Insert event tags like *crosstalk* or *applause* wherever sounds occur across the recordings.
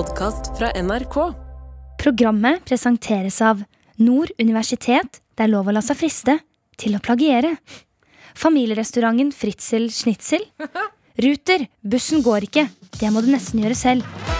podkast fra NRK. Programmet presenteres av Nord universitet. Det er lov å la seg friste til å plagiere. Familierestauranten Fritzel Schnitzel. Ruter, bussen går ikke. Det må du nesten gjøre selv.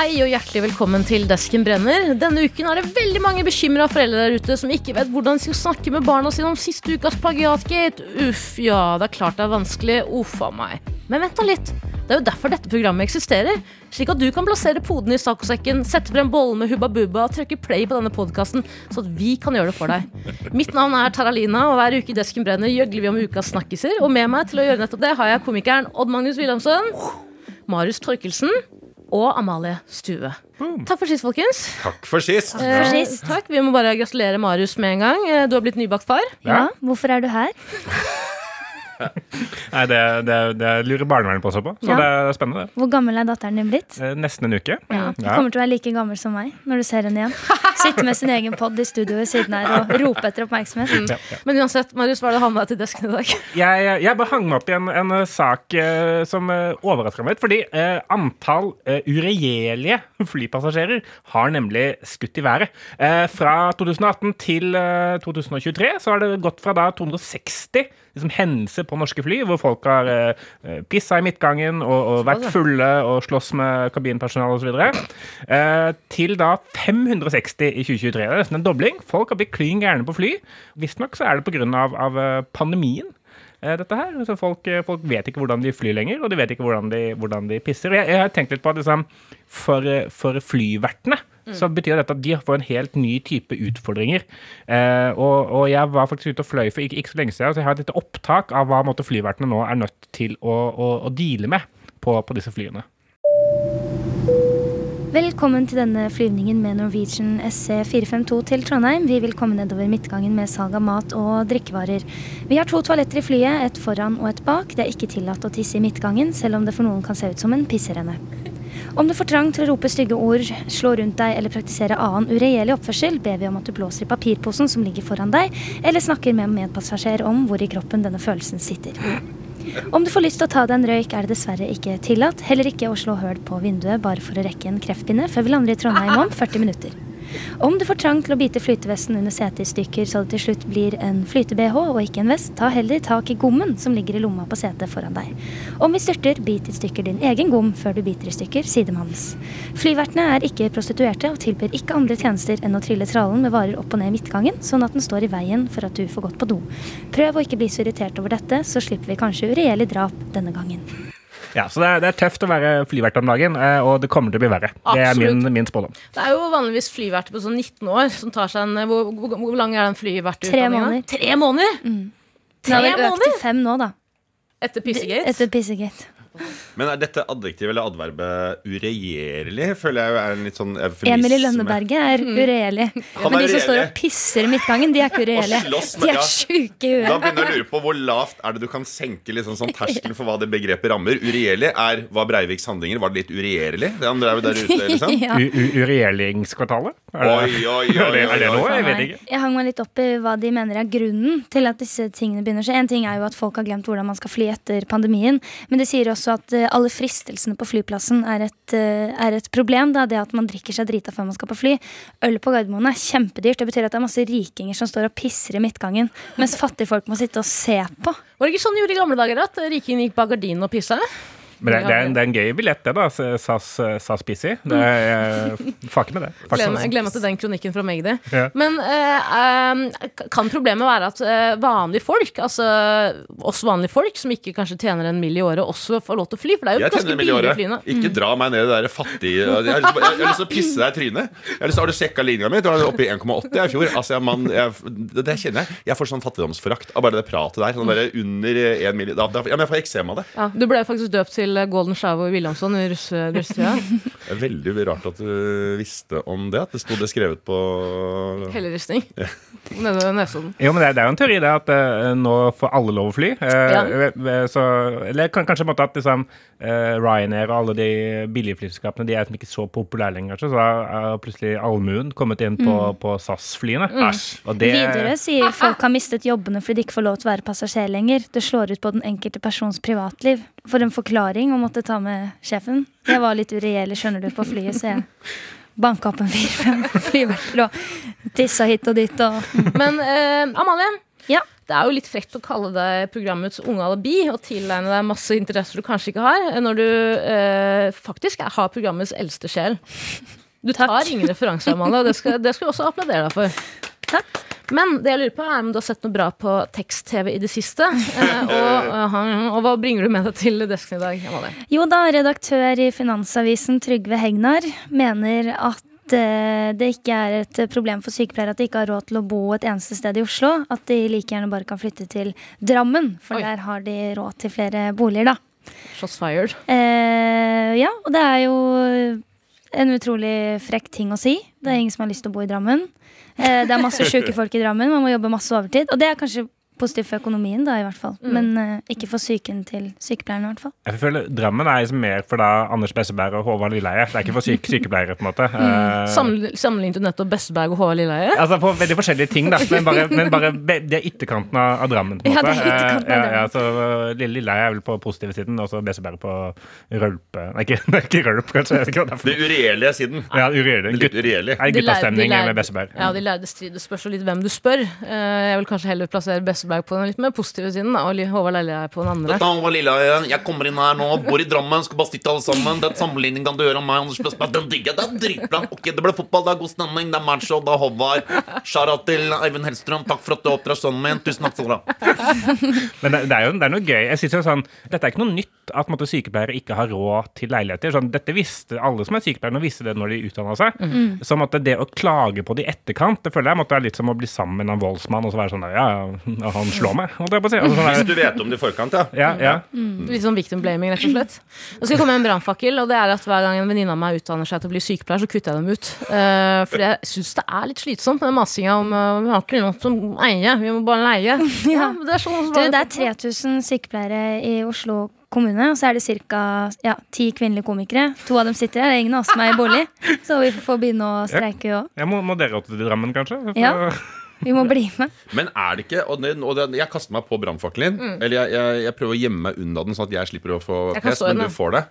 Hei og hjertelig velkommen til Desken brenner. Denne uken er det veldig mange bekymra foreldre der ute som ikke vet hvordan de skal snakke med barna sine om siste ukas plagiatgate. Uff, ja, det er klart det er vanskelig. Uff a meg. Men vent da litt. Det er jo derfor dette programmet eksisterer. Slik at du kan plassere poden i saccosekken, sette frem bollen med Hubba Bubba og trykke play på denne podkasten, så at vi kan gjøre det for deg. Mitt navn er Taralina, og hver uke i Desken brenner gjøgler vi om ukas snakkiser. Og med meg til å gjøre nettopp det har jeg komikeren Odd Magnus Wilhelmsen, Marius Torkelsen og Amalie Stue. Takk for sist, folkens. Takk for sist. Eh, takk. Vi må bare gratulere Marius med en gang. Eh, Du har blitt nybakt far. Ja, hvorfor er du her? *laughs* Nei, det, det, det lurer barnevernet på også på, så Ja. det er spennende. det. Hvor gammel er datteren din blitt? Eh, Nesten en uke. Ja, Du Ja. kommer til å være like gammel som meg når du ser henne igjen. *laughs* Sitte med sin egen pod i studio ved siden her og rope etter oppmerksomhet. Ja, ja. Men uansett, Marius, hva er det han med til desken i dag? *laughs* Jeg, jeg bare hang meg opp i en, en sak eh, som eh, overraska meg litt. Fordi eh, antall eh, uregjerlige flypassasjerer har nemlig skutt i været. Eh, fra 2018 til eh, 2023 så har det gått fra da 260 liksom, hendelser på norske fly hvor folk har uh, pissa i midtgangen og, og vært fulle og slåss med kabinpersonale osv. Uh, til da 560 i 2023. Det er nesten en dobling. Folk har blitt klin gærne på fly. Visstnok så er det pga. Av, av eh, pandemien eh, dette her. Så folk, eh, folk vet ikke hvordan de flyr lenger, og de vet ikke hvordan de, hvordan de pisser. Jeg, jeg har tenkt litt på at liksom, for, eh, for flyvertene så betyr dette at de får en helt ny type utfordringer. Eh, og, og jeg var faktisk ute og fløy for ikke, ikke så lenge siden, så jeg har et lite opptak av hva måtte, flyvertene nå er nødt til å, å, å deale med på, på disse flyene. Velkommen til denne flyvningen med Norwegian SC452 til Trondheim. Vi vil komme nedover midtgangen med salg av mat og drikkevarer. Vi har to toaletter i flyet, et foran og et bak. Det er ikke tillatt å tisse i midtgangen, selv om det for noen kan se ut som en pisserenne. Om du får trang til å rope stygge ord, slå rundt deg eller praktisere annen uregjerlig oppførsel, ber vi om at du blåser i papirposen som ligger foran deg, eller snakker med en medpassasjer om hvor i kroppen denne følelsen sitter. Om du får lyst til å ta deg en røyk, er det dessverre ikke tillatt. Heller ikke å slå høl på vinduet bare for å rekke en kreftpinne før vi lander i Trondheim om *laughs* 40 minutter. Om du får trang til å bite flytevesten under setet i stykker så det til slutt blir en flyte-BH og ikke en vest, ta heller tak i gommen som ligger i lomma på setet foran deg. Om vi styrter, bit i stykker din egen gom før du biter i stykker sidemannens. Flyvertene er ikke prostituerte og tilbyr ikke andre tjenester enn å trille trallen med varer opp og ned i midtgangen, sånn at den står i veien for at du får gått på do. Prøv å ikke bli så irritert over dette, så slipper vi kanskje uregjerlig drap denne gangen. Ja, så det er, det er tøft å være flyvert om dagen, eh, og det kommer til å bli verre. Det er min, min spådom. Det er jo vanligvis flyverter på sånn 19 år som tar seg en Hvor, hvor, hvor lang er den flyvertutdanninga? Tre måneder. Tre måneder? Det har vel økt til fem nå, da. Etter Pissegate? Etter Pissegate. Men er dette adjektivet eller adverbet uregjerlig? Føler jeg er en litt sånn. Emil i Lønneberget er uregjerlig. Han Men de som står og pisser i midtgangen, de er ikke uregjerlige. De er sjuke i Da begynner jeg å lure på hvor lavt er det du kan senke liksom sånn terskelen for hva det begrepet rammer. Uregjerlig er var Breiviks handlinger. Var det litt uregjerlig, det han drev der ute? liksom? *laughs* Ja. U- u- Er det- Oi, oi, oi, Er det, er det noe? Jeg vet ikke. Jeg hang meg litt opp i hva de mener er grunnen til at disse tingene begynner å skje. En ting er jo at folk har glemt hvordan man skal fly etter pandemien, men det sier også at eh, alle fristelsene på flyplassen er et, eh, er et problem. Da. Det at man drikker seg drita før man skal på fly. Øl på Gardermoen er kjempedyrt. Det betyr at det er masse rikinger som står og pisser i midtgangen, mens fattigfolk må sitte og se på. Var det ikke sånn de gjorde i gamle dager? At rikingen gikk bak gardinen og pissa? Men det, det, er, en- det er en gøy billett, det, da. SAS, SAS Pissy. Det er, jeg *laughs* med det. Glem, det er den kronikken fra Magdi. Ja. Men uh, eh, kan problemet være at eh, vanlige folk, altså oss vanlige folk som ikke kanskje tjener en mill. i året, også får lov til å fly? For det er jo Jeg ganske billige flyene. Ikke dra meg ned i det der fattige Jeg har lyst til, til å pisse deg i trynet. Jeg har, lyst til, har du sjekka linja mi? Du var oppe i 1,80 i fjor. Altså, jeg, man, jeg, det, kjenner jeg. Jeg får sånn fattigdomsforakt av bare det pratet der. Sånn der under 1 mill. Da, da, ja, men jeg får eksem av det. Ja, du ble faktisk døpt til til Golden Shower Williamson i russe- russetida. *laughs* Det er veldig rart at du visste om det. At det sto det skrevet på Helleristning. Nede ved Nesodden. Jo, men det, det er jo en teori det at uh, nå får alle lov å fly. Uh, Ja. så, eller kan, kanskje på en måte at liksom, uh, Ryanair og alle de billige flyselskapene De er liksom ikke så populære lenger. Så da er plutselig allmuen kommet inn på, på SAS-flyene. Mm. det Videre sier folk har mistet jobbene fordi de ikke får lov til å være passasjer lenger. Det slår ut på den enkelte persons privatliv. For en forklaring å måtte ta med sjefen. Jeg var litt uregjerlig, skjønner du, på flyet, så jeg banka opp en fire-fem flyverter og tissa hit og dit og Men eh, Amalie, Ja. det er jo litt frekt å kalle deg programmets unge alibi og tilegne deg masse interesser du kanskje ikke har, når du eh, faktisk har programmets eldste sjel. Du tar ingen referanser, Amalie, og det skal, det skal vi også applaudere deg for. Takk. Men det jeg lurer på er om du har sett noe bra på tekst-TV i det siste. Eh, *laughs* og, eh, og hva bringer du med deg til desken i dag, Amalie? Jo da, redaktør i Finansavisen Trygve Hegnar mener at eh, det ikke er et problem for sykepleiere at de ikke har råd til å bo et eneste sted i Oslo. At de like gjerne bare kan flytte til Drammen, for Oi. der har de råd til flere boliger, da. Shots fired. Eh, ja, og det er jo en utrolig frekk ting å si. Det er ingen som har lyst til å bo i Drammen. Eh, det er masse *laughs* sjuke folk i Drammen, man må jobbe masse overtid. Og det er kanskje positivt for økonomien, da, i hvert fall. Men uh, ikke for psyken til sykepleierne, i hvert fall. Jeg føler Drammen er liksom mer for da Anders Besseberg og Håvard Lilleheie. Det er ikke for syke *laughs* sykepleiere, på en måte. Eh, Sammenli- Sammenlignet du nettopp Besseberg og Håvard Lilleheie? Altså På veldig forskjellige ting, da. Men bare, men bare be- det er ytterkanten av, av Drammen. på en måte. Ja, det er ytterkanten av Drammen. ja, ja, så Lille Lilleheie er vel på positive siden, og så Besseberg på rølpe Nei, ikke, *laughs* det ikke rølp, kanskje. Ikke det er for siden. Ja, uregjerlig. Litt uregjerlig. Er De guttastemning med Besseberg? Ja, de lærde strid. Det spørs litt hvem du spør. Uh, Jeg vil kanskje heller plassere Besseberg på den litt mer positive siden, da, og Håvard Lilleheie på den andre. Dette Håvard Lilleheie. Jeg kommer inn her nå, bor i Drammen, skal bare sitte alle sammen. Den sammenligningen kan du gjøre av meg Anders Bøsberg. Den digger jeg. Det er dritbra. Ok, det ble fotball, det er god stemning, det er match, og det er Håvard. Shara til Eivind Hellstrøm. Takk for at du oppdrar sønnen min. Tusen takk skal du ha. Men det, er jo det er noe gøy. Jeg synes jo sånn, Dette er ikke noe nytt at måtte, sykepleiere ikke har råd til leiligheter. Sånn, dette visste Alle som er sykepleiere, nå visste det når de utdanna seg. Så måtte det å klage på det i etterkant Det føler jeg måtte være litt som å bli sammen med en voldsmann og så være sånn der, Ja, ja, han slår meg, holdt jeg på å si. Altså, sånn Hvis du vet om det i forkant, ja. ja, ja. Litt sånn victim blaming, rett og slett. Nå skal jeg komme med en brannfakkel, og det er at hver gang en venninne av meg utdanner seg til å bli sykepleier, så kutter jeg dem ut. Uh, for jeg syns det er litt slitsomt med den masinga om uh, vi har ikke noe som eier, vi må bare leie. *laughs* Ja, det er sånn Du, det er 3000 sykepleiere i Oslo kommune, og så er det ca. Ja, ti kvinnelige komikere. To av dem sitter her, det er ingen av oss som er i bolig. *laughs* Så vi får begynne å streike, òg. Jeg må, må dere også til Drammen, kanskje? For- Ja. Vi må bli med. Men er det ikke Og, det, og det, jeg kaster meg på brannfakkelen. Eller jeg, jeg, jeg prøver å gjemme meg unna den, sånn at jeg slipper å få pes, men du får det.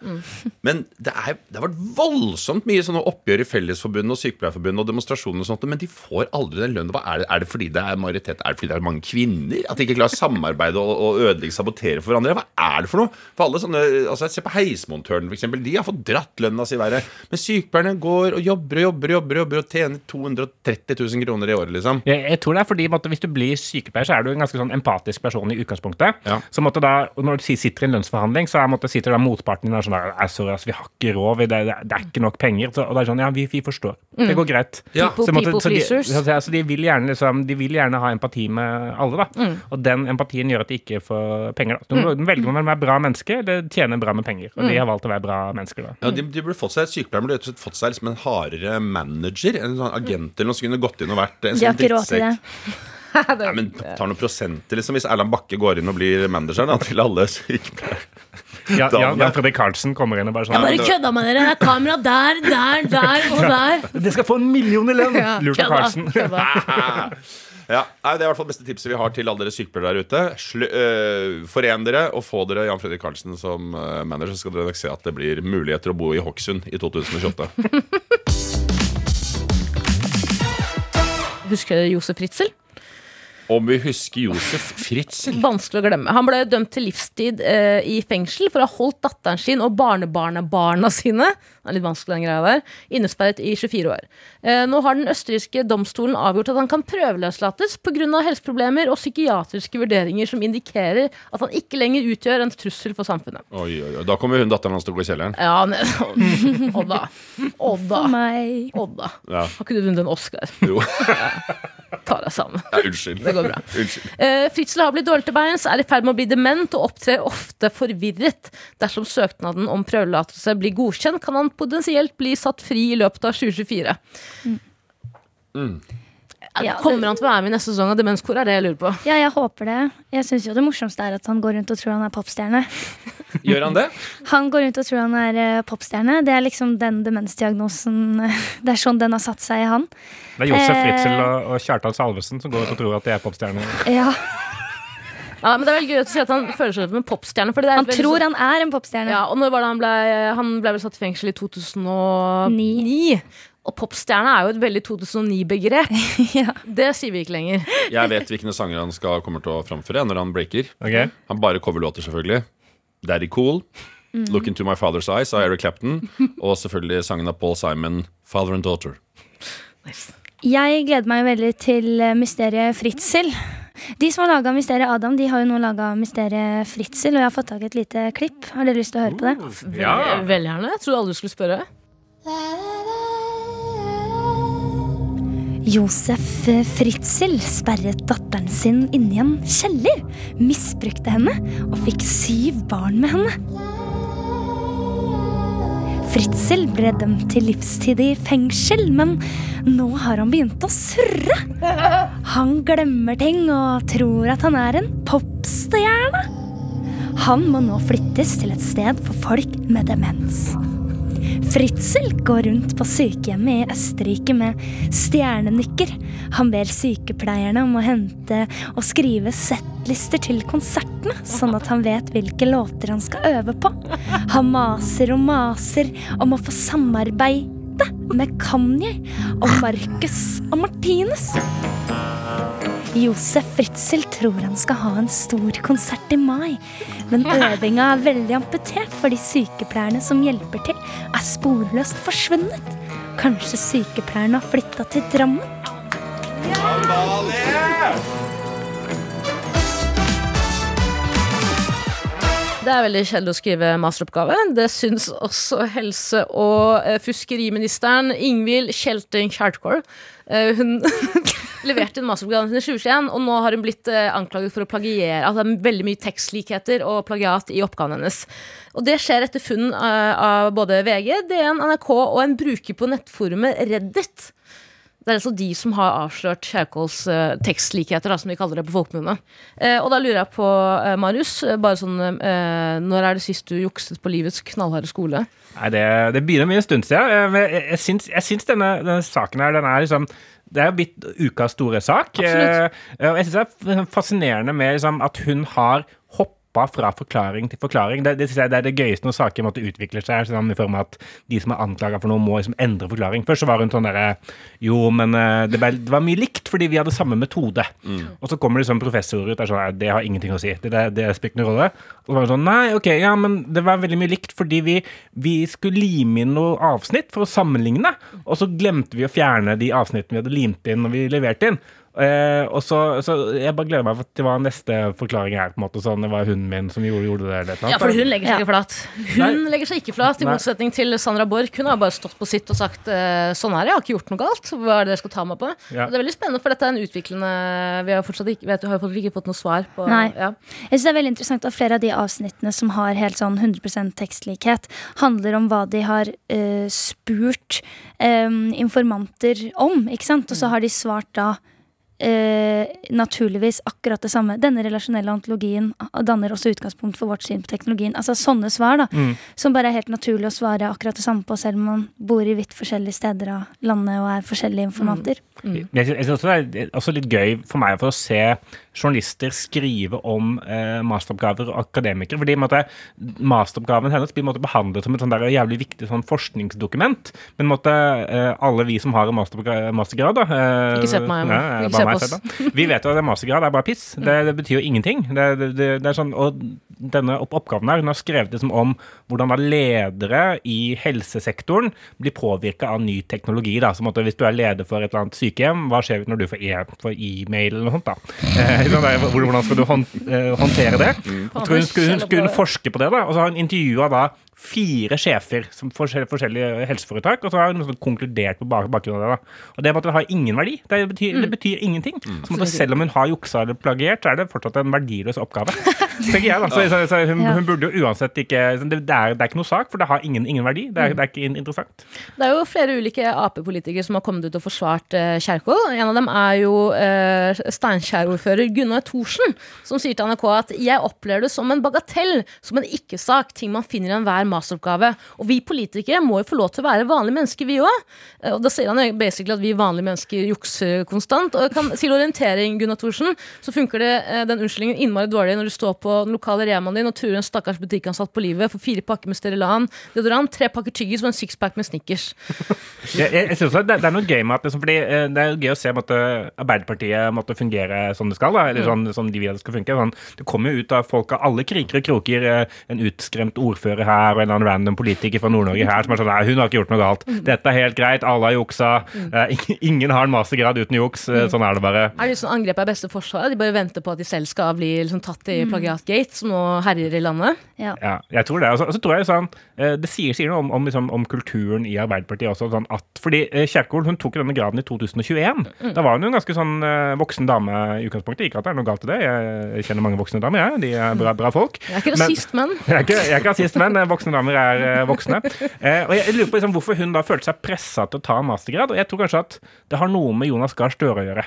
Men det, er, det har vært voldsomt mye sånne oppgjør i Fellesforbundet og Sykepleierforbundet og demonstrasjoner og sånt, men de får aldri den lønnen. Er det, er det fordi det er majoritet? Er det fordi det er mange kvinner? At de ikke klarer å samarbeide og, og ødelegge, sabotere for hverandre? Hva er det for noe? For alle sånne, altså Se på heismontøren, for eksempel. De har fått dratt lønna si verre. Men sykepleierne går og jobber og jobber og jobber, jobber og tjener 230 000 kroner i året, liksom. Jeg, jeg tror det er fordi måtte, Hvis du blir sykepleier, så er du en ganske sånn empatisk person i utgangspunktet. Ja. Så måtte da, Når du sitter i en lønnsforhandling, så er, måtte, sitter da motparten din og er sånn der, sorry, ass, vi har ikke råd, det, det, det er ikke nok penger. Så, og det er sånn, ja, vi, vi forstår. Det går greit. Ja. People, Så måtte- people så de, så vil gjerne, liksom, de vil gjerne ha empati med alle, da. Og den empatien gjør at de ikke får penger. Da. Så de velger om å være bra menneske eller tjener bra med penger. Og de har valgt å være bra mennesker, da. Ja, de, de burde fått seg sykepleier, men de burde fått seg liksom en hardere manager. En sånn agent eller noe som kunne gått inn og vært en sånn til det. Nei, men *laughs* tar noen prosenter, liksom. Hvis Erland Bakke går inn og blir manager da, til alle sykepleiere. Ja, ja, Jan, Fredrik Karlsen kommer inn og bare sånn Bare kødda med dere! Det er kamera der, der, der og der. Det skal få en million i lønn! Ja, Lurt av Karlsen. kødda. *laughs* Ja, Det er i hvert fall beste tipset vi har til alle dere sykepleiere der ute. Sl øh, foren dere og få dere Jan Fredrik Karlsen som øh, manager, så skal dere nok se at det blir muligheter å bo i Hokksund i 2028. *laughs* Husker du Josef Ritzel? Om vi husker Josef Fritzel Vanskelig å glemme. Han ble dømt til livstid eh, i fengsel for å ha holdt datteren sin og barnebarnebarna sine det er litt vanskelig den greia der, innesperret i 24 år. Eh, nå har den østerrikske domstolen avgjort at han kan prøveløslates pga. helseproblemer og psykiatriske vurderinger som indikerer at han ikke lenger utgjør en trussel for samfunnet. Oi, oi, oi, Da kommer hun datteren hans til å gå i kjelleren. Ja, Odda. Odda. Odda. Ja, Har ikke du vunnet en Oscar? jo. Tar deg sammen. Ja, unnskyld. Det går bra. *laughs* Unnskyld. Eh, Fritzel har blitt dårlig til beins, er i ferd med å bli dement og opptrer ofte forvirret. Dersom søknaden om prøvelatelse blir godkjent, kan han potensielt bli satt fri i løpet av 2024. Ja, det- Kommer han til å være med i neste sesong av Demenskor, er det jeg lurer på. Ja, jeg håper det. Jeg syns jo det morsomste er at han går rundt og tror han er popstjerne. *laughs* Gjør han det? Han går rundt og tror han er eh, popstjerne. Det er liksom den demensdiagnosen *laughs* Det er sånn den har satt seg i han. Det er Josef Eh. Fritzel og, og Kjartan Salvesen som går ut og tror at de er popstjerner. Ja, *laughs* Ja, men Det er veldig gøy å si at han føler seg som en popstjerne. fordi det er Han veldig tror sånn- han er en popstjerne. Ja, og når var det han ble Han ble vel satt i fengsel i 2009. Og popstjerne er jo et veldig 2009-begrep. *laughs* Ja. Det sier vi ikke lenger. Jeg vet hvilke sanger han skal kommer til å framføre når han breaker. Okay. Han bare coverlåter, selvfølgelig. Daddy Cool. Look Into My Father's Eyes av Eric Clapton. *laughs* Og selvfølgelig sangen av Paul Simon, Father and Daughter. Jeg gleder meg veldig til eh, Mysteriet Fritzel. De som har laga Mysteriet Adam, de har jo nå laga Mysteriet Fritzel, og jeg har fått tak i et lite klipp. Har dere lyst til å høre på det? Ja. Veldig gjerne. Jeg trodde aldri du skulle spørre. Josef Fritzel sperret datteren sin inne i en kjeller, misbrukte henne og fikk syv barn med henne. Fritzel ble dømt til livstid i fengsel, men nå har han begynt å surre. Han glemmer ting og tror at han er en popstjerne. Han må nå flyttes til et sted for folk med demens. Fritzel går rundt på sykehjemmet i Østerrike med stjernenykker. Han ber sykepleierne om å hente og skrive settlister til konsertene, sånn at han vet hvilke låter han skal øve på. Han maser og maser om å få samarbeide med Kanye og Marcus og Martinus. Josef Fritzel tror han skal ha en stor konsert i mai, men øvinga er veldig amputert fordi sykepleierne som hjelper til, er sporløst forsvunnet. Kanskje sykepleierne har flytta til Drammen? Det er veldig kjedelig å skrive masteroppgave. Det syns også helse- og fuskeriministeren fiskeriministeren Ingvild Kjelting Kjartkår. Eh, hun *laughs* *laughs* leverte en masteroppgave i 2021, og nå har hun blitt eh, anklaget for å plagiere. Altså det er veldig mye tekstlikheter og plagiat i oppgaven hennes. Og det skjer etter funn eh, av både VG, DN, NRK og en bruker på nettforumet Reddit. Det er altså de som har avslørt Kjerkols uh, tekstlikheter, da, som de kaller det på folkemunne. Uh, og da lurer jeg på, uh, Marius, eh, bare sånn eh, Når er det sist du jukset på livets knallharde skole? Nei, det, det begynner med en stund siden. Eh, men Jeg, jeg, syns, jeg syns denne, denne saken her, den er liksom det er jo blitt ukas store sak. Absolutt. Eh, jeg syns det er fascinerende med liksom, at hun har hoppa fra forklaring til forklaring. Det, det, synes jeg, det er det gøyeste når saker måtte utvikle seg. Sånn, i form av at De som er anklaga for noe, må liksom endre forklaring. Først så var hun sånn derre Jo, men eh, det, ble, det var mye likt fordi vi hadde samme metode. Og så kommer det sånn professorer ut og er sånn «Nei, Det har ingenting å si. Det, det, det spiller ingen rolle. Og så var hun sånn Nei, ok, ja, men det var veldig mye likt fordi vi, vi skulle lime inn noe avsnitt for å sammenligne. Og så glemte vi å fjerne de avsnittene vi hadde limt inn når vi leverte inn. Eh, og så, så Jeg bare gleder meg til hva neste forklaring er. på en måte sånn, Det var hunden min som gjorde, gjorde det. Eller Ja, for hun legger seg ikke flat. Hun legger seg ikke flat, i Nei. motsetning til Sandra Borch. Hun har bare stått på sitt og sagt eh, sånn er det, jeg har ikke gjort noe galt. Hva er det dere skal ta meg på? Ja. Og Det er veldig spennende, for dette er en utviklende Vi har fortsatt ikke, vet, du, har ikke fått noe svar på Nei. Ja. Jeg synes det er veldig interessant at Flere av de avsnittene som har helt sånn 100% tekstlikhet, handler om hva de har uh, spurt um, informanter om. ikke sant? Og så har de svart da eh, naturligvis akkurat det samme. Denne relasjonelle antologien danner også utgangspunkt for vårt syn på teknologien. Altså sånne svar, da. Mm. Som bare er helt naturlig å svare akkurat det samme på, selv om man bor i vidt forskjellige steder av landet og er forskjellige informanter. Jeg synes jeg synes også det er også litt gøy for meg for å se journalister skrive om eh, masteroppgaver og akademikere. fordi måtte, Masteroppgaven hennes blir måtte, behandlet som et sånn der jævlig viktig sånn forskningsdokument. Men måtte, eh, alle vi som har en masteroppga- mastergrad da, eh, Ikke se på meg, nei. Ikke se på oss. selv. Vi vet jo at en mastergrad er bare piss. Det, det betyr jo ingenting. Det, det, det, er sånn, og denne oppgaven her, hun har skrevet liksom om hvordan da ledere i helsesektoren blir påvirka av ny teknologi. da, så på Hvis du er leder for et eller annet sykehjem, hva skjer når du får e- får e-mail eller noe sånt? da? Eh, sånn der, hvordan skal du eh, håndtere det? Jeg tror hun skulle, hun skulle forske på det, da, og så har hun intervjua fire sjefer som forskjell- forskjellige helseforetak, og så har hun liksom konkludert på bak- bakgrunn av det. da. Og det, er at det har ingen verdi. Det betyr, det betyr ingenting. Så på selv om hun har juksa eller plagiert, så er det fortsatt en verdiløs oppgave. *laughs* tenker jeg da. Så, så, så hun, Ja. hun burde jo uansett ikke det, det, er, det er ikke noe sak, for det har ingen, ingen verdi. Det er, det er ikke interessant. Det er jo flere ulike Ap-politikere som har kommet ut og forsvart uh, Kjerkol. En av dem er jo uh, Steinkjer-ordfører Gunnar Thorsen, som sier til NRK at jeg opplever det som en bagatell, som en ikke-sak, ting man finner i enhver masteroppgave. Og vi politikere må jo få lov til å være vanlige mennesker, vi òg. Og da sier han basically at vi vanlige mennesker jukser konstant. Og kan, til orientering, Gunnar Thorsen, så funker det eh, den unnskyldningen innmari dårlig når du står på den lokale remaen din og truer en stakkars butikkansatt på livet for fire pakker med Sterilan, deodorant, tre pakker tyggis og en sixpack med Snickers. *laughs* Jeg, jeg, jeg synes det, det er noe gøy med at liksom, fordi, eh, det er gøy å se måtte, Arbeiderpartiet måtte fungere som det skal, da, eller sånn, som de vil at det skal funke. Sånn, det kommer jo ut av folk av alle kriker og kroker. eh, En utskremt ordfører her en eller annen random politiker fra Nord-Norge her som er sånn Nei, hun har ikke gjort noe galt. Dette er helt greit, alle har juksa. eh, ingen- har en mastergrad uten juks. eh, Sånn er det bare. Er det sånn angrep er beste forsvaret? De bare venter på at de selv skal bli liksom, tatt i plagiatgate, som nå herjer i landet? Ja. Ja, jeg tror det. Og så, og så tror jeg sånn, eh, Det sier, sier noe om, om, liksom, om kulturen i Arbeiderpartiet også. Sånn at, fordi Kjerkol hun tok denne graden i 2021. Da var hun jo en ganske sånn voksen dame i utgangspunktet. Ikke at det er noe galt i det. Jeg kjenner mange voksne damer, jeg. De er bra, bra folk. Jeg er ikke rasist, men *laughs* Jeg er ikke, jeg er ikke rasist, men eh, voksne damer er eh, voksne. Eh, og jeg lurer på liksom, hvorfor hun da følte seg pressa til å ta en mastergrad. Og jeg tror kanskje at det har noe med Jonas Gahr Støre å gjøre.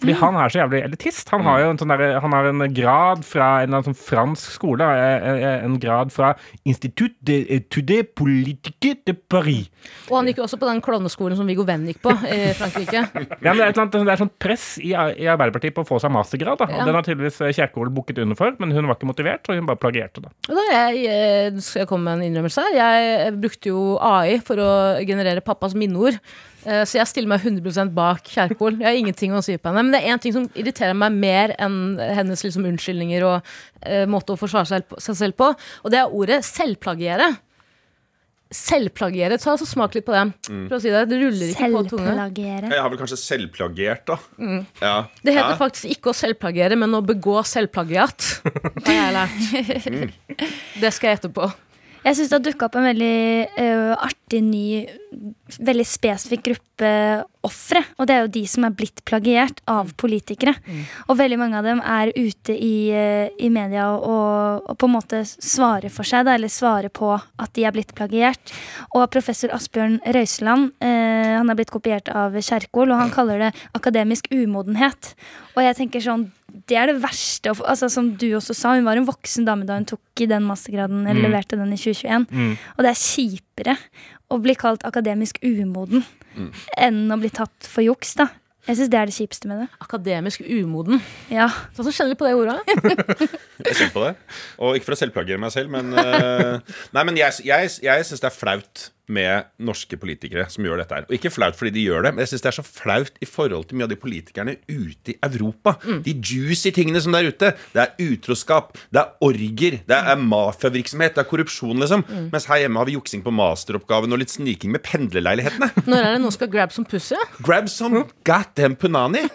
Fordi han er så jævlig elitist. Han har jo en, sånn der, han har en grad fra en eller annen sånn fransk skole. eh, eh, En grad fra Institut de Études Politique de Paris. Og han gikk jo også på den klovneskolen som Viggo Venn gikk på i Frankrike. *laughs* Ja, men det, er et annet, det er sånn press i, i Arbeiderpartiet på å få seg mastergrad. Da. Ja. Og Den har tydeligvis eh, Kjerkol bukket under for, men hun var ikke motivert, så hun bare plagierte det. Da jeg, eh, skal jeg komme med en innrømmelse her. Jeg brukte jo AI for å generere pappas minneord. Eh, Så jeg stiller meg 100% bak Kjerkol. Jeg har ingenting å si på henne. Men det er én ting som irriterer meg mer enn hennes liksom unnskyldninger og uh, måte å forsvare seg, seg selv på, og det er ordet selvplagiere. Selvplagiere. Ta så Smak litt på det. Prøv å si det, det ruller ikke på tunga. Jeg har vel kanskje selvplagiert, da. Ja. Det heter Hæ? faktisk ikke å selvplagiere, men å begå selvplagiat. *laughs* Har jeg lært. Det skal jeg etterpå. Jeg syns det har dukka opp en veldig uh, artig ny, veldig spesifikk gruppe ofre. Og det er jo de som er blitt plagiert av politikere. Og veldig mange av dem er ute i, uh, i media og, og på en måte svarer for seg, da, eller svarer på at de er blitt plagiert. Og professor Asbjørn Røiseland uh, han er blitt kopiert av Kjerkol, og han kaller det akademisk umodenhet. Og jeg tenker sånn det er det verste. Altså, som du også sa, hun var en voksen dame da hun tok i den mastergraden, eller leverte den i 2021. Og det er kjipere å bli kalt akademisk umoden enn å bli tatt for juks, da. Jeg syns det er det kjipeste med det. Akademisk umoden. Ja. Sånn så Kjenner du på det ordet. *laughs* Jeg kjenner på det. Og ikke for å selvplagere meg selv, men uh, *laughs* Nei, men jeg, jeg, jeg syns det er flaut med norske politikere som gjør dette her. Og ikke flaut fordi de gjør det, men jeg syns det er så flaut i forhold til mye av de politikerne ute i Europa. De juicy tingene som det er ute. Det er utroskap, det er orger, det er mafiavirksomhet, det er korrupsjon, liksom. Mens her hjemme har vi juksing på masteroppgaven og litt sniking med pendlerleilighetene. *laughs* Når er det noen skal grab som pussy? Grab some goddamn punani.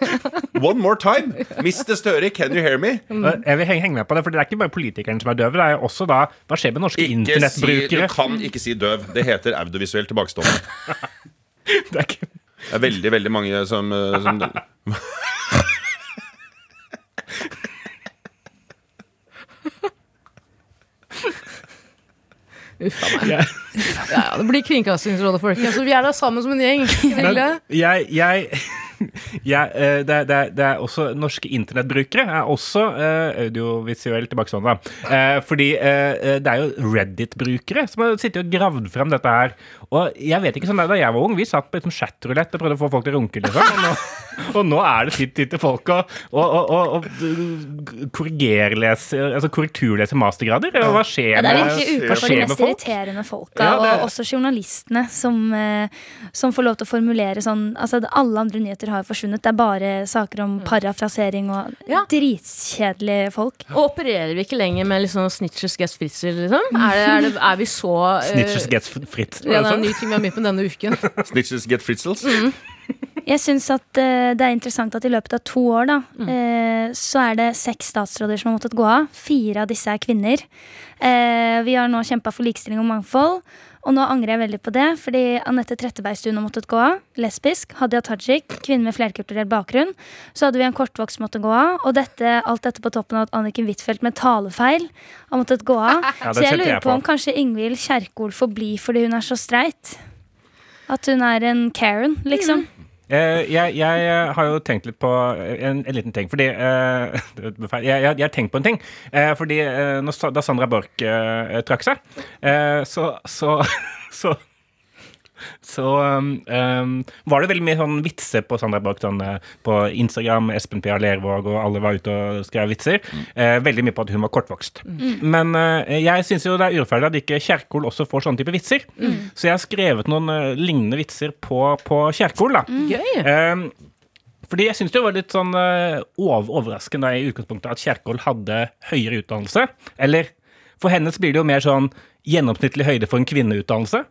One more time. Mr. Støre, can you hear me? Og Jeg vil henge henge med på det, for det er ikke bare politikerne som er døve. Det er også da Hva skjer med norske internettbrukere? si, du kan ikke si døv. Det heter audivisuelt tilbakestående. *laughs* Det er ikke Det er veldig, veldig mange som, eh, som Uffa meg. jeg, Ja, ja, det blir Kringkastingsrådet, folkens. Altså, vi er da sammen som en gjeng. *laughs* Men jeg, jeg, *laughs* jeg eh, det, er- det, er- det er også norske internettbrukere er også uh, audiovisuelt tilbakestående. Eh, fordi uh, det er jo Reddit-brukere som har sittet og gravd frem dette her. Og jeg vet ikke sånn Da jeg var ung, vi satt på liksom chatrulett og prøvde å få folk til å runke. Liksom. Og, nå, *laughs* og nå er det sitt tid til folk å og korrigerlese Altså korrekturlese mastergrader. Og hva skjer med Ja, det er virkelig hva for de mest folk? irriterende folka, Ja, og også journalistene som, som får lov til å formulere sånn Altså, alle andre nyheter har forsvunnet. Det er bare saker om parafrasering og Ja. dritkjedelige folk. Og opererer vi ikke lenger med liksom snitches get fritzel, liksom? Er, det, er, det, er vi så *laughs* eh, Snitches gets fritzel? Ja, det er en ny ting vi har begynt med denne uken. *laughs* Snitches get fritzels. Jeg syns at uh, det er interessant at i løpet av to år da, eh, så er det seks statsråder som har måttet gå av. Fire av disse er kvinner. Eh, vi har nå kjempa for likestilling og mangfold. Og nå angrer jeg veldig på det, fordi Anette Trettebergstuen har måttet gå av. Lesbisk. Hadia Tajik, kvinne med flerkulturell bakgrunn. Så hadde vi en kortvokst måtte gå av. Og dette, alt dette på toppen av at Anniken Huitfeldt med talefeil har måttet gå av. *laughs* Ja, så jeg lurer jeg på på. om kanskje Ingvild Kjerkol får bli fordi hun er så streit. At hun er en Karen, liksom. Eh, jeg, jeg eh, har jo tenkt litt på en, en liten ting. Fordi eh, *laughs* jeg, jeg, har tenkt på en ting. Eh, fordi eh, når, da Sandra Borch eh, trakk seg, eh, så Så, *laughs* så, så um, um, var det veldig mye sånn vitser på Sandra Borch sånn, eh, på Instagram. Espen P. Lervåg og alle var ute og skrev vitser. Eh, veldig mye på at hun var kortvokst. Men eh, jeg syns jo det er urettferdig at ikke Kjerkol også får sånne type vitser. Så jeg har skrevet noen uh, lignende vitser på, på Kjerkol. da. Gøy. Um, fordi jeg syns det var litt sånn uh, overraskende i utgangspunktet at Kjerkol hadde høyere utdannelse. Eller for hennes blir det jo mer sånn gjennomsnittlig høyde for en kvinneutdannelse.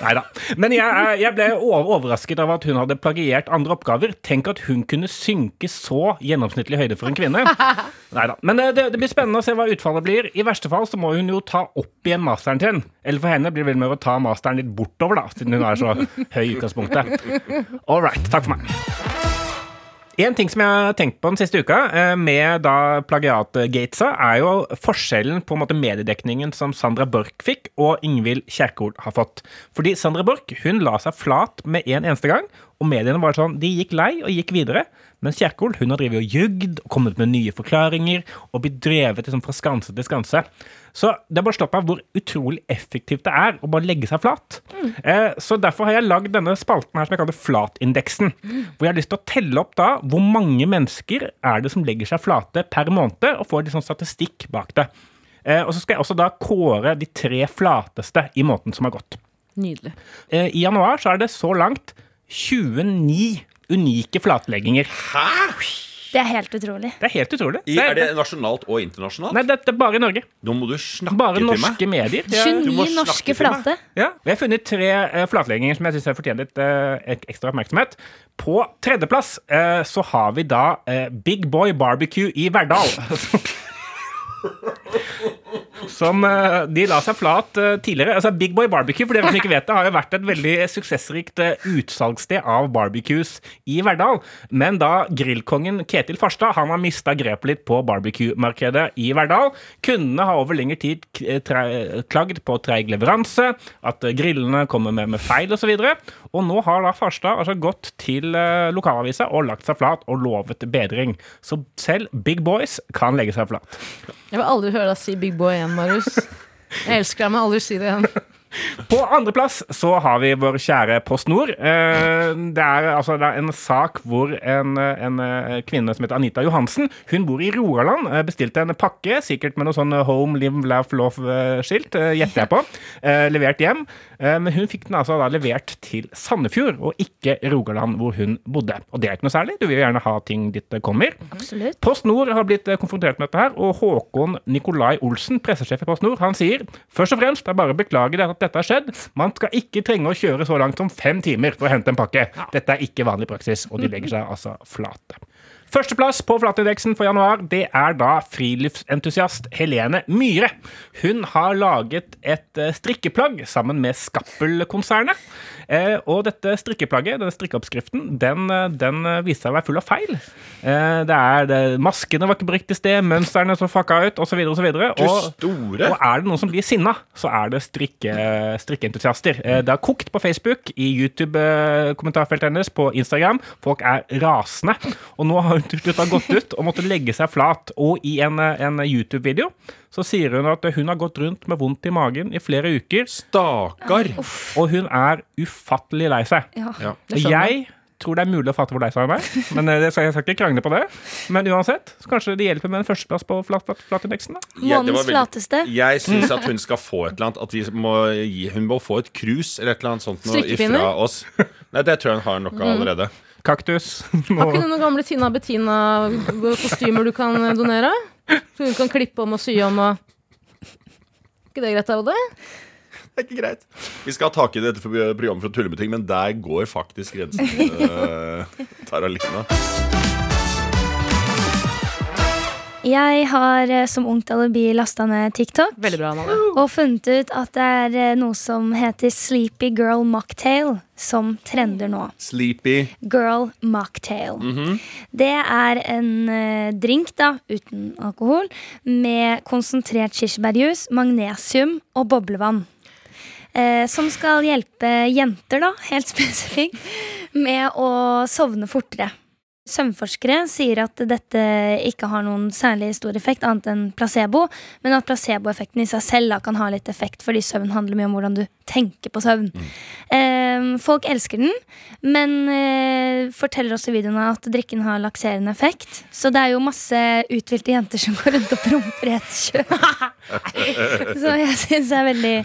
Nei da. Men jeg, jeg ble overrasket av at hun hadde plagiert andre oppgaver. Tenk at hun kunne synke så gjennomsnittlig høyde for en kvinne. *laughs* Neida. Men eh, det, det blir spennende å se hva utfallet blir. I verste fall så må hun jo ta opp igjen masteren sin. Eller for henne blir det vel med å ta masteren litt bortover, da, siden hun er så høy i utgangspunktet. *laughs* All right. Takk for meg. En ting som jeg har tenkt på den siste uka, eh, med da plagiatgatesa, er jo forskjellen på en måte mediedekningen som Sandra Borch fikk, og Ingvild Kjerkol har fått. Fordi Sandra Borch hun la seg flat med en eneste gang, og mediene var sånn, de gikk lei og gikk videre. Mens Kjerkol hun har drevet og jugd og kommet med nye forklaringer og blitt drevet liksom fra skanse til skanse. Så det er bare slått meg hvor utrolig effektivt det er å bare legge seg flat. Eh, så derfor har jeg lagd denne spalten her som jeg kaller Flatindeksen. Hvor jeg har lyst til å telle opp da hvor mange mennesker er det som legger seg flate per måned, og får litt sånn statistikk bak det. Eh, og så skal jeg også da kåre de tre flateste i måneden som har gått. Nydelig. Eh, I januar så er det så langt 29 unike flatlegginger. Det er helt utrolig. Det er helt utrolig. I, er det nasjonalt og internasjonalt? Nei, dette er bare i Norge. Nå må du snakke Bare til meg. norske medier. De er- Du må 29 snakke norske flate. Ja, Vi har funnet tre uh, flatlegginger som jeg syns fortjener litt uh, ekstra oppmerksomhet. På tredjeplass uh, så har vi da Big Boy Barbecue i Verdal. *laughs* *laughs* Som eh, De la seg flat eh, tidligere. Altså Big Boy Barbecue for dere som ikke vet det, har jo vært et veldig suksessrikt eh, utsalgssted av barbecues i Verdal. Men da grillkongen Ketil Farstad han har mista grepet litt på barbecue-markedet i Verdal. Kundene har over lengre tid klagd på treig leveranse, at grillene kommer med, med feil osv. Og, så og nå har da Farstad altså gått til lokalavisa og lagt seg flat og lovet bedring. Så selv Big Boys kan legge seg flat. Jeg vil aldri høre deg si Big Boy igjen, Marius. Jeg elsker deg, men aldri si det igjen. På andreplass så har vi vår kjære PostNord. Nord. Det er altså en sak hvor en, en eh, kvinne som heter Anita Johansen, hun bor i Rogaland, eh, bestilte en pakke, sikkert med noe sånn Home, Live, Laugh, Love-skilt, eh, gjetter jeg på, eh, levert hjem. Eh, Men hun fikk den altså da levert til Sandefjord, og ikke Rogaland, hvor hun bodde. Og det er ikke noe særlig, du vil jo gjerne ha ting dit det kommer. Absolutt. Post Nord har blitt eh, konfrontert med dette her, og Håkon Nikolai Olsen, pressesjef i Post Nord, han sier først og fremst det er bare å beklage det at dette har skjedd. Man skal ikke trenge å kjøre så langt som fem timer for å hente en pakke. Dette er ikke vanlig praksis, og de legger seg altså flate. Førsteplass på flatindeksen for januar, det er da friluftsentusiast Helene Myhre. Hun har laget et eh, strikkeplagg sammen med Skappel-konsernet. Eh, og dette strikkeplagget, denne strikkeoppskriften, den, eh, den viste seg å være full av feil. Det er, det, maskene var ikke på riktig sted, mønstrene så fucka ut, osv. osv. Og, og, Og er det noen som blir sinna, så er det strikke, strikkeentusiaster. Det har kokt på Facebook, i YouTube-kommentarfeltet hennes, på Instagram. Folk er rasende. Og nå har hun til slutt har gått ut og måtte legge seg flat. Og i en, en YouTube-video så sier hun at hun har gått rundt med vondt i magen i flere uker, Stakkar. og hun er ufattelig lei seg. Ja. Ja. Det skjønner Jeg tror det er mulig å fatte hvor lei seg hun er, men eh, jeg skal ikke krangle på det. Men uansett, så kanskje det hjelper med en førsteplass på flat, flat, flatindeksen. da. Ja, det var Månedens veldig- flateste. Jeg syns at hun skal få et eller annet. At vi må gi, hun må få et krus eller et eller annet sånt noe ifra oss. Nei, det tror jeg hun har nok av allerede. Kaktus. *laughs* Har ikke du noen gamle Tina Bettina-kostymer du kan donere? Så hun kan klippe om og sy om og ikke det greit, Ode? Det er ikke greit. Vi skal ha tak i dette programmet for å tulle med ting, men der går faktisk grensen. *laughs* Uh, Taralina. Jeg har eh, som ungt alibi lasta ned TikTok Veldig bra, Anna. og funnet ut at det er eh, noe som heter Sleepy Girl Mocktail, som trender nå. Sleepy. Girl Mocktail. Det er en eh, drink da, uten alkohol med konsentrert kirsebærjus, magnesium og boblevann. Eh, som skal hjelpe jenter, da, helt *laughs* spesifikt, med å sovne fortere. Søvnforskere sier at dette ikke har noen særlig stor effekt, annet enn placebo, men at placeboeffekten i seg selv da, kan ha litt effekt, fordi søvn handler mye om hvordan du tenker på søvn. Eh, folk elsker den, men eh, forteller også i videoene at drikken har lakserende effekt. Så det er jo masse uthvilte jenter som går rundt og promper i et kjøp. *laughs* Så jeg syns det er veldig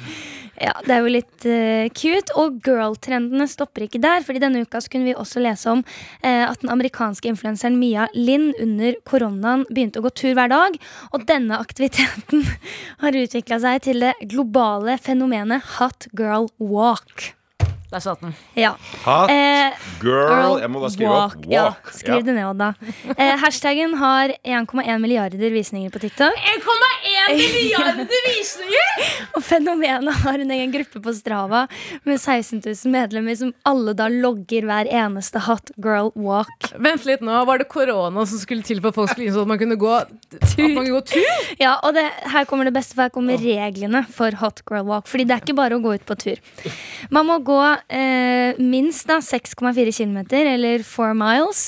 ja, Det er jo litt uh, cute. Og girl-trendene stopper ikke der. Fordi denne uka kunne vi også lese om uh, at den amerikanske influenseren Mia Linn under koronaen begynte å gå tur hver dag. Og denne aktiviteten *laughs* har utvikla seg til det globale fenomenet hot girl walk. Der satt den. Ja. Hot Eh, girl. Jeg må bare skrive opp. walk. Ja, skriv skriv det ned, Odda. Eh, hashtaggen har 1,1 milliarder visninger på TikTok. 1,1 *laughs* milliarder visninger! Og fenomenet har en egen gruppe på Strava med 16 000 medlemmer som alle da logger hver eneste hot girl walk. Vent litt nå, Var det korona som skulle til for at folk skulle innså at man kunne gå, at man kunne gå tur? Ja, og det, her kommer det beste, for her kommer reglene for hot girl walk. Fordi det er ikke bare å gå ut på tur. Man må gå eh, minst da 6,4 km, eller 4 miles.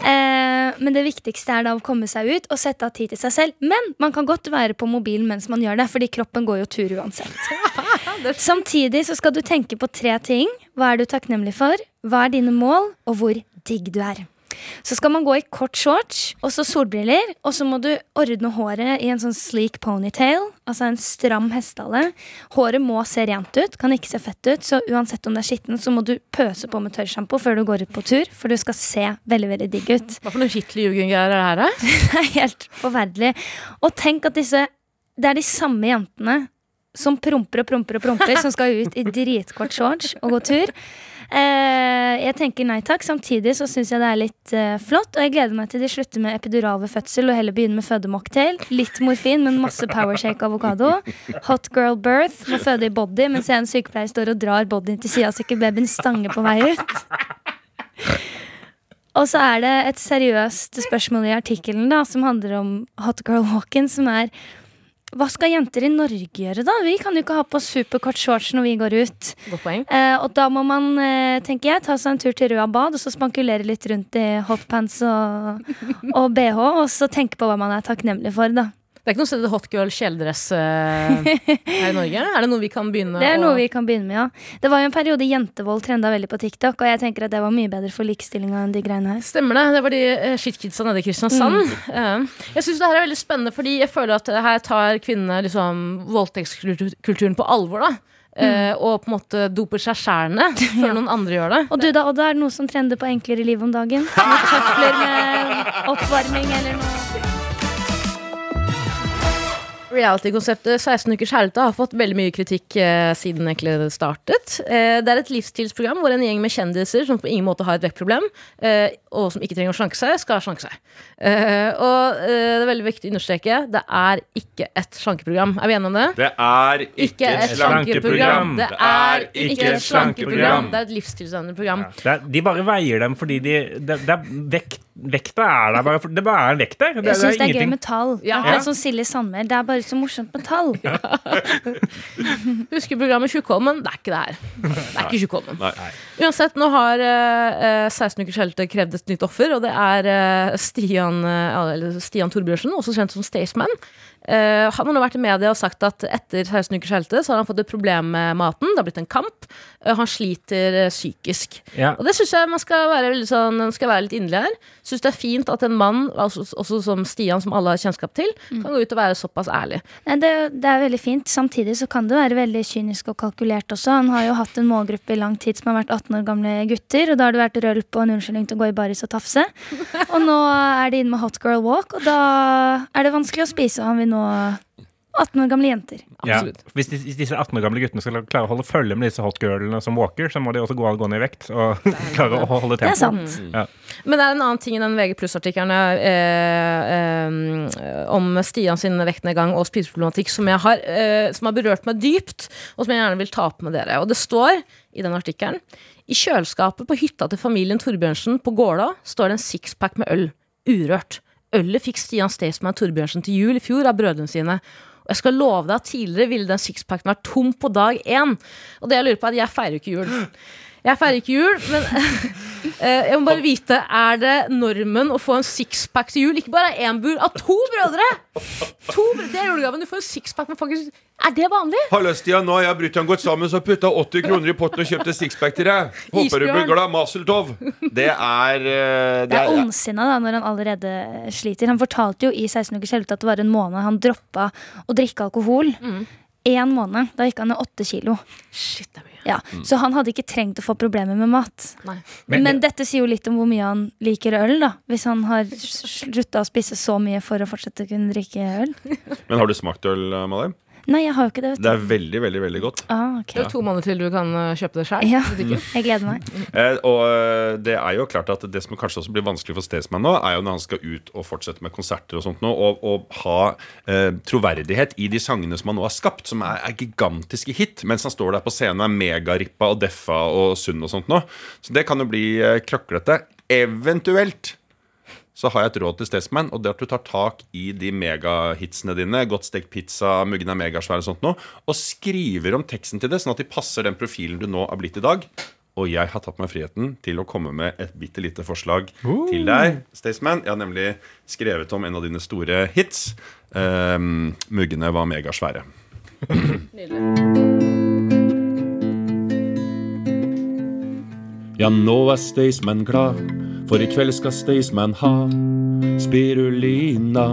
Eh, men det viktigste er da å komme seg ut og sette av tid til seg selv. Men man kan godt være på mobilen mens man gjør det, fordi kroppen går jo tur uansett. *laughs* Samtidig så skal du tenke på tre ting. Hva er du takknemlig for? Hva er dine mål? Og hvor digg du er. Så skal man gå i kort shorts og så solbriller, og så må du ordne håret i en sånn sleek ponytail, altså en stram hestehale. Håret må se rent ut, kan ikke se fett ut, så uansett om det er skitten, så må du pøse på med tørrsjampo før du går ut på tur, for du skal se veldig, veldig digg ut. Hva for noe Hitlerjugend-greier er det her? da? *laughs* Det er helt forferdelig. Og tenk at disse Det er de samme jentene som promper og promper og promper, som skal ut i dritkort shorts og gå tur. Eh, jeg tenker nei takk. Samtidig så syns jeg det er litt eh, flott. Og jeg gleder meg til de slutter med epidural ved fødsel og heller begynner med fødemocktail. Litt morfin, men masse powershake avokado. Hot girl birth. Må føde i body mens en sykepleier står og drar bodyen til sida så ikke babyen stanger på vei ut. Og så er det et seriøst spørsmål i artikkelen som handler om hot girl walk-in, som er hva skal jenter i Norge gjøre, da? Vi kan jo ikke ha på superkort shorts når vi går ut. Godt poeng. Eh, og da må man, eh, tenker jeg, ta seg en tur til Røa bad og så spankulere litt rundt i hotpants og, og bh, og så tenke på hva man er takknemlig for, da. Det er ikke noe sted hot girl kjeledress eh, her i Norge? Er det noe vi kan begynne Det er noe vi kan begynne med, ja. Det var jo en periode jentevold trenda veldig på TikTok, og jeg tenker at det var mye bedre for likestillinga enn de greiene her. Stemmer det. Det var de uh, shitkidsa nede i Kristiansand. Mm. Eh, jeg syns det her er veldig spennende, fordi jeg føler at her tar kvinnene liksom voldtektskulturen på alvor. da Mm. og på en måte doper seg sjæl *laughs* ned før noen andre gjør det. Og du da, Odda, er det noe som trender på enklere liv om dagen? *laughs* Noen tøfler med oppvarming eller noe? Reality-konseptet 16 ukers kjærlighet har fått veldig mye kritikk eh, siden egentlig det startet. Eh, det er et livsstilsprogram hvor en gjeng med kjendiser som på ingen måte har et vektproblem, eh, og som ikke trenger å slanke seg, skal slanke seg. Eh, og eh, det er veldig viktig å understreke det er ikke et slankeprogram. Er vi enige om det? Det er Ikke et slankeprogram. Det er ikke et slankeprogram. Det er et livsstilsendende program. Det er, de bare veier dem fordi de det, det er vekt, Vekta er der bare for Det bare er vekt der. Det, Jeg syns det er gøy ingenting. med tall. Ja. Akkurat som Silje Sandmer. Det er bare så morsomt med tall. *laughs* Husker programmet Tjukkholmen? Det er ikke det her. Det er ikke Tjukkholmen. Nei. Uansett, nå har uh, 16 ukers helte krevd et nytt offer, og det er uh, Stian, uh, Stian Torbjørnsen, også kjent som Staysman. Eh, han har nå vært i media og sagt at etter 16 ukers helte så har han fått et problem med maten. Det har blitt en kamp. Uh, han sliter uh, psykisk. Ja. Og det syns jeg man skal være, litt, sånn, skal være litt inderlig her. Syns det er fint at en mann, altså, også som Stian, som alle har kjennskap til, kan gå ut og være såpass ærlig. Nei, det, det er veldig fint. Samtidig så kan det være veldig kynisk og kalkulert også. Han har jo hatt en målgruppe i lang tid som har vært 18 år gamle gutter, og da har det vært rølp og en unnskyldning til å gå i baris og tafse. *laughs* Og nå er de inne med hot girl walk, og da er det vanskelig å spise, og han vil nå 18 år gamle jenter. Ja. Hvis, de, hvis disse 18 år gamle guttene skal klare å holde følge med disse hotgirlene som walker, så må de også gå, gå ned i vekt og *laughs* klare å holde Det er tempo. sant. Ja. Men det er en annen ting i den VG pluss-artikkelen eh, eh, om Stian sin vektnedgang og spiseproblematikk som, har, eh, som har berørt meg dypt, og som jeg gjerne vil ta opp med dere. Og det står i den artikkelen I kjøleskapet på hytta til familien Torbjørnsen på Gåla står det en sixpack med øl. Urørt. Ølet fikk Stian Staysman Torbjørnsen til jul i fjor av brødrene sine. Og jeg skal love deg at tidligere ville den sixpacken vært tom på dag én. Og det jeg lurer på er at jeg feirer ikke jul. Jeg feirer ikke jul, men *laughs* eh, jeg må bare vite Er det normen å få en sixpack til jul? Ikke bare én bur, av to brødre! To brødre, Det er julegaven. Du får en sixpack med faktisk Er det vanlig? Hallo, Stian. Nå har jeg og brutter'n gått sammen så putta 80 kroner i potten og kjøpte sixpack til deg. Håper du blir glad. Mazel tov. Det er eh, Det er ondsinna da, når han allerede sliter. Han fortalte jo i 16 ukers helvete at det var en måned han droppa å drikke alkohol. Én måned. Da gikk han ned åtte kilo. Shit, det er mye. Ja, Så han hadde ikke trengt å få problemer med mat. Men, Men- dette sier jo litt om hvor mye han liker øl, da. Hvis han har slutta å spise så mye for å fortsette å kunne drikke øl. Men har du smakt øl, Malin? Nei, jeg har jo ikke det. vet Det er veldig, veldig veldig godt. Ah, ok. Det er to måneder til du kan eh, kjøpe det sjøl. Ja, *laughs* jeg gleder meg. *laughs* Eh, og eh, det er jo klart at det som kanskje også blir vanskelig for Staysman nå, er jo når han skal ut og fortsette med konserter og sånt nå, og, og ha eh, troverdighet i de sangene som han nå har skapt, som er, er gigantiske hit, mens han står der på scenen og er megarippa og deffa og sunn og sånt nå. Så det kan jo bli eh, krøklete. Eventuelt så har jeg et råd til Staysman, og det er at du tar tak i de megahitsene dine, godt stekt pizza, muggen er megasvær og sånt noe, og skriver om teksten til det, sånn at de passer den profilen du nå har blitt i dag. Og jeg har tatt meg friheten til å komme med et bitte lite forslag til deg, Staysman. Jeg har nemlig skrevet om en av dine store hits. Um, muggene var megasvære. Ja, nå er Staysman glad, for i kveld skal Staysman ha spirulina.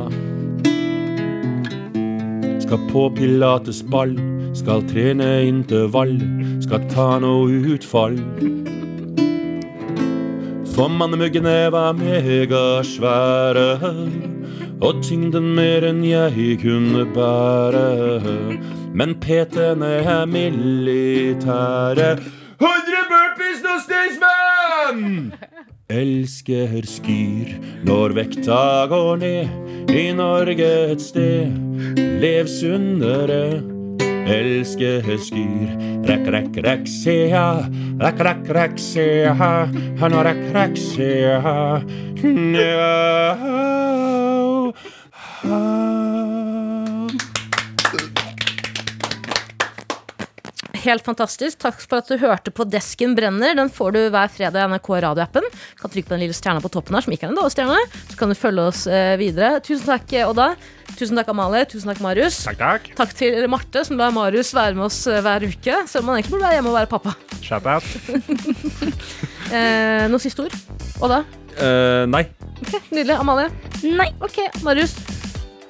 Skal på pilatesball, skal trene intervall, skal ta noe utfall. For mannemuggene var megasvære, og tyngden mer enn jeg kunne bære. Men PT-ene er militære. 100 burpees nå, Staysman! Elsker skyr når vekta går ned i Norge et sted. Lev sunnere. Elsker skyr. Rekk, rekk, rekk, se ja. Rekk, rekk, rekk, se ja. Han har rekk, rekk, se ja. Nja. Helt fantastisk. Takk for at du hørte på Desken brenner. Den får du hver fredag i NRK radioappen. Kan trykke på den lille stjerna på toppen her, som ikke er en dårlig stjerne. Så kan du følge oss eh, videre. Tusen takk, Odda. Tusen takk, Amalie. Tusen takk, Marius. Takk, takk. Takk til Marte, som lar Marius være med oss eh, hver uke. Selv om han egentlig burde være hjemme og være pappa. Shout out. *laughs* Eh, noen siste ord? Odda? Uh, nei. Ok, Nydelig. Amalie? Nei. Ok, Marius?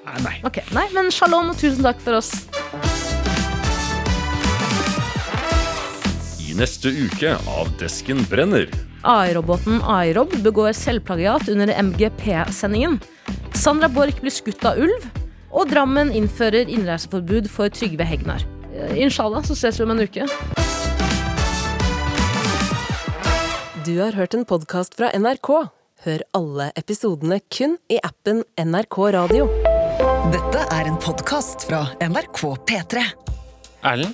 Nei, nei. Ok, Nei, men shalom og tusen takk for oss. I neste uke av Desken brenner. AI-roboten AI-Rob begår selvplagiat under MGP-sendingen. Sandra Borch blir skutt av ulv. Og Drammen innfører innreiseforbud for Trygve Hegnar. Eh, Inshallah så ses vi om en uke. Du har hørt en podkast fra NRK. Hør alle episodene kun i appen NRK Radio. Dette er en podkast fra NRK P3. Erlend,